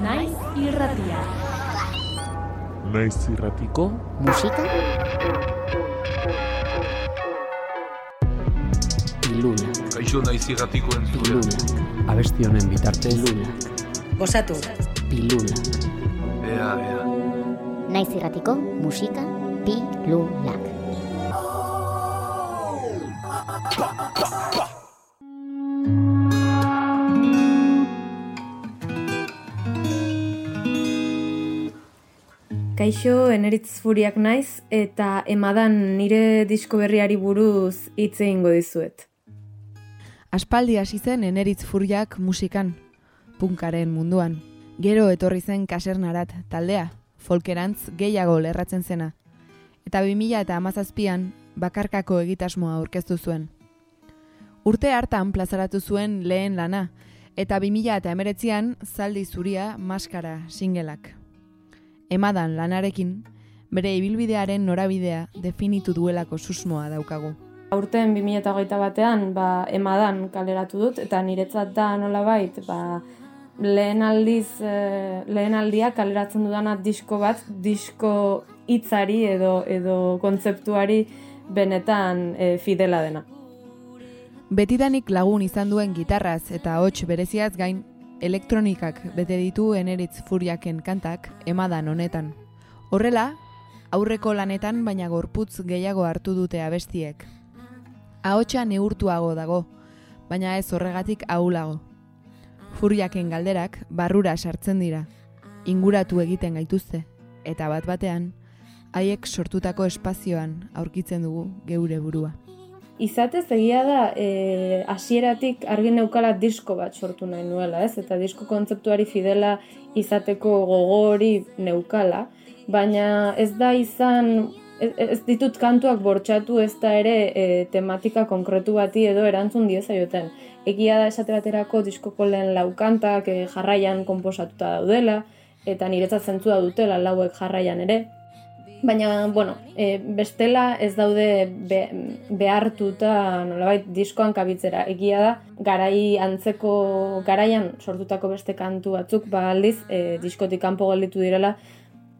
Naiz irratia. Naiz irratiko musika iluna Kaixo naiz irratiko entzule. iluna abesti honen bitartez iluna Osatu. iluna Ea, ea. Naiz irratiko musika pilulak. Kaixo, eneritz furiak naiz, eta emadan nire disko berriari buruz hitz egingo dizuet. Aspaldi hasi zen eneritz furiak musikan, punkaren munduan. Gero etorri zen kasernarat taldea, folkerantz gehiago lerratzen zena. Eta 2000 eta amazazpian bakarkako egitasmoa aurkeztu zuen. Urte hartan plazaratu zuen lehen lana, eta 2000 eta emeretzian zaldi zuria maskara singelak. Emadan lanarekin, bere ibilbidearen norabidea definitu duelako susmoa daukagu. Aurten 2008 batean, ba, emadan kaleratu dut, eta niretzat da nolabait, ba, lehen aldiz, e, lehen aldia kaleratzen dudana disko bat, disko hitzari edo, edo kontzeptuari benetan e, fidela dena. Betidanik lagun izan duen gitarraz eta hots bereziaz gain, elektronikak bete ditu eneritz furiaken kantak emadan honetan. Horrela, aurreko lanetan baina gorputz gehiago hartu dute abestiek. Ahotsa neurtuago dago, baina ez horregatik ahulago. Furiaken galderak barrura sartzen dira, inguratu egiten gaituzte, eta bat batean, haiek sortutako espazioan aurkitzen dugu geure burua. Izatez egia da e, hasieratik argi neukala disko bat sortu nahi nuela, ez? Eta disko kontzeptuari fidela izateko gogori neukala, baina ez da izan ez, ez ditut kantuak bortxatu ez da ere e, tematika konkretu bati edo erantzun diezaioten. Egia da esate baterako diskoko lehen lau kantak e, jarraian konposatuta daudela, eta niretzat zentzua dutela lauek jarraian ere, Baina, bueno, e, bestela ez daude be, behartuta nolabait diskoan kabitzera. Egia da, garai antzeko garaian sortutako beste kantu batzuk, ba aldiz, e, diskotik kanpo gelditu direla,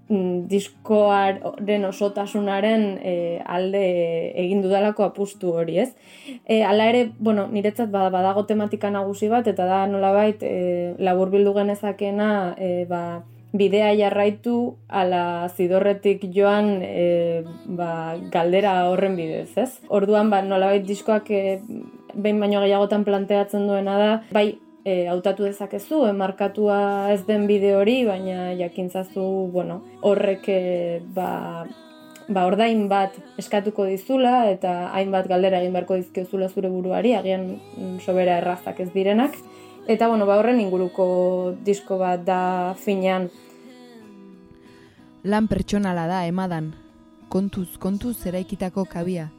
mm, diskoaren osotasunaren e, alde egin dudalako apustu hori, ez? E, hala ere, bueno, niretzat bada, badago tematika nagusi bat, eta da nolabait e, labur bildu genezakena, e, ba, bidea jarraitu ala zidorretik joan e, ba, galdera horren bidez, ez? Orduan, ba, nolabait diskoak e, behin baino gehiagotan planteatzen duena da, bai, e, hautatu dezakezu, emarkatua ez den bide hori, baina jakintzazu, bueno, horrek e, ba, ba, ordain bat eskatuko dizula eta hainbat galdera egin beharko dizkiozula zure buruari, agian mm, sobera errazak ez direnak. Eta bueno, ba horren inguruko disko bat da finean. Lan pertsonala da emadan, kontuz, kontuz eraikitako kabia.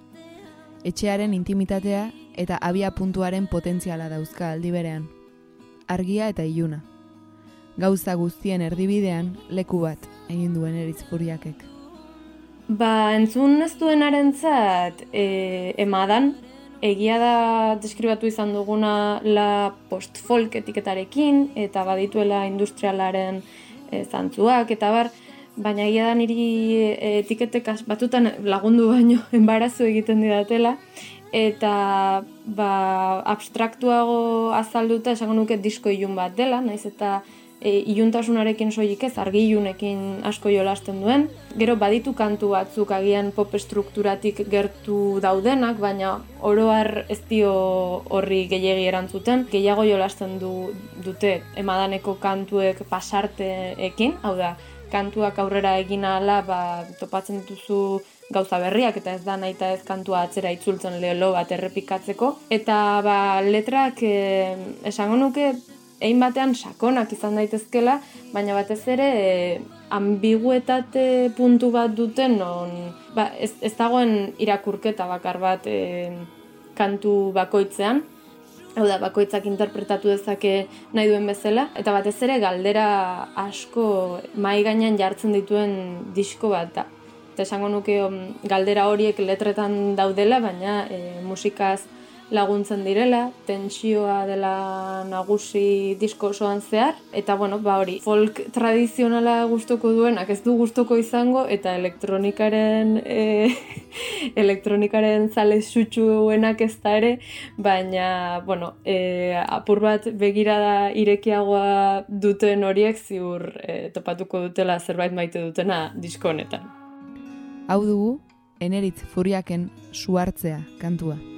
Etxearen intimitatea eta abia puntuaren potentziala dauzka aldi berean. Argia eta iluna. Gauza guztien erdibidean leku bat egin duen eritz furiakek. Ba, entzun ez duenarentzat e, emadan, egia da deskribatu izan duguna la post-folk etiketarekin, eta badituela industrialaren e, zantzuak, eta bar, baina egia da niri e, etiketek batutan lagundu baino enbarazu egiten didatela, eta ba, abstraktuago azalduta esango nuke disko ilun bat dela, naiz eta e, iluntasunarekin soilik ez, argi ilunekin asko jolasten duen. Gero baditu kantu batzuk agian pop estrukturatik gertu daudenak, baina oro har ez dio horri gehiegi erantzuten. Gehiago jolasten du, dute emadaneko kantuek pasarteekin, hau da, kantuak aurrera egin ahala, ba, topatzen dituzu gauza berriak eta ez da nahi eta ez kantua atzera itzultzen lehelo bat errepikatzeko. Eta ba, letrak eh, esango nuke egin batean sakonak izan daitezkela, baina batez ere e, ambiguetate puntu bat duten non ba, ez, ez dagoen irakurketa bakar bat e, kantu bakoitzean, hau da, bakoitzak interpretatu dezake nahi duen bezala, eta batez ere galdera asko mai gainean jartzen dituen disko bat da. Eta esango nuke um, galdera horiek letretan daudela, baina e, musikaz laguntzen direla, tentsioa dela nagusi disko osoan zehar, eta bueno, ba hori, folk tradizionala gustoko duenak ez du gustoko izango, eta elektronikaren e, elektronikaren zale sutsuenak ez da ere, baina, bueno, e, apur bat begirada irekiagoa duten horiek ziur e, topatuko dutela zerbait maite dutena disko honetan. Hau dugu, eneritz furiaken suartzea kantua.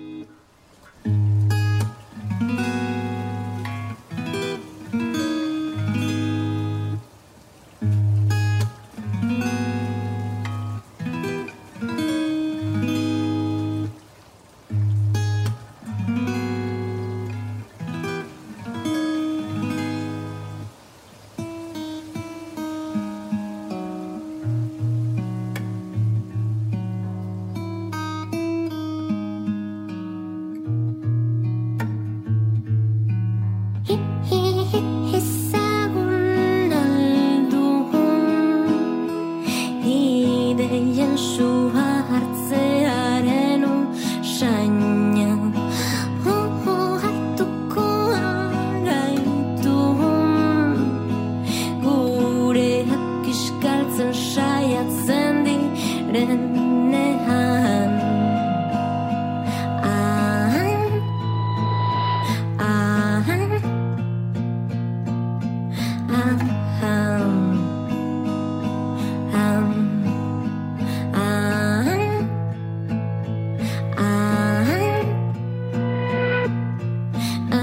眉眼舒缓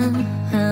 time.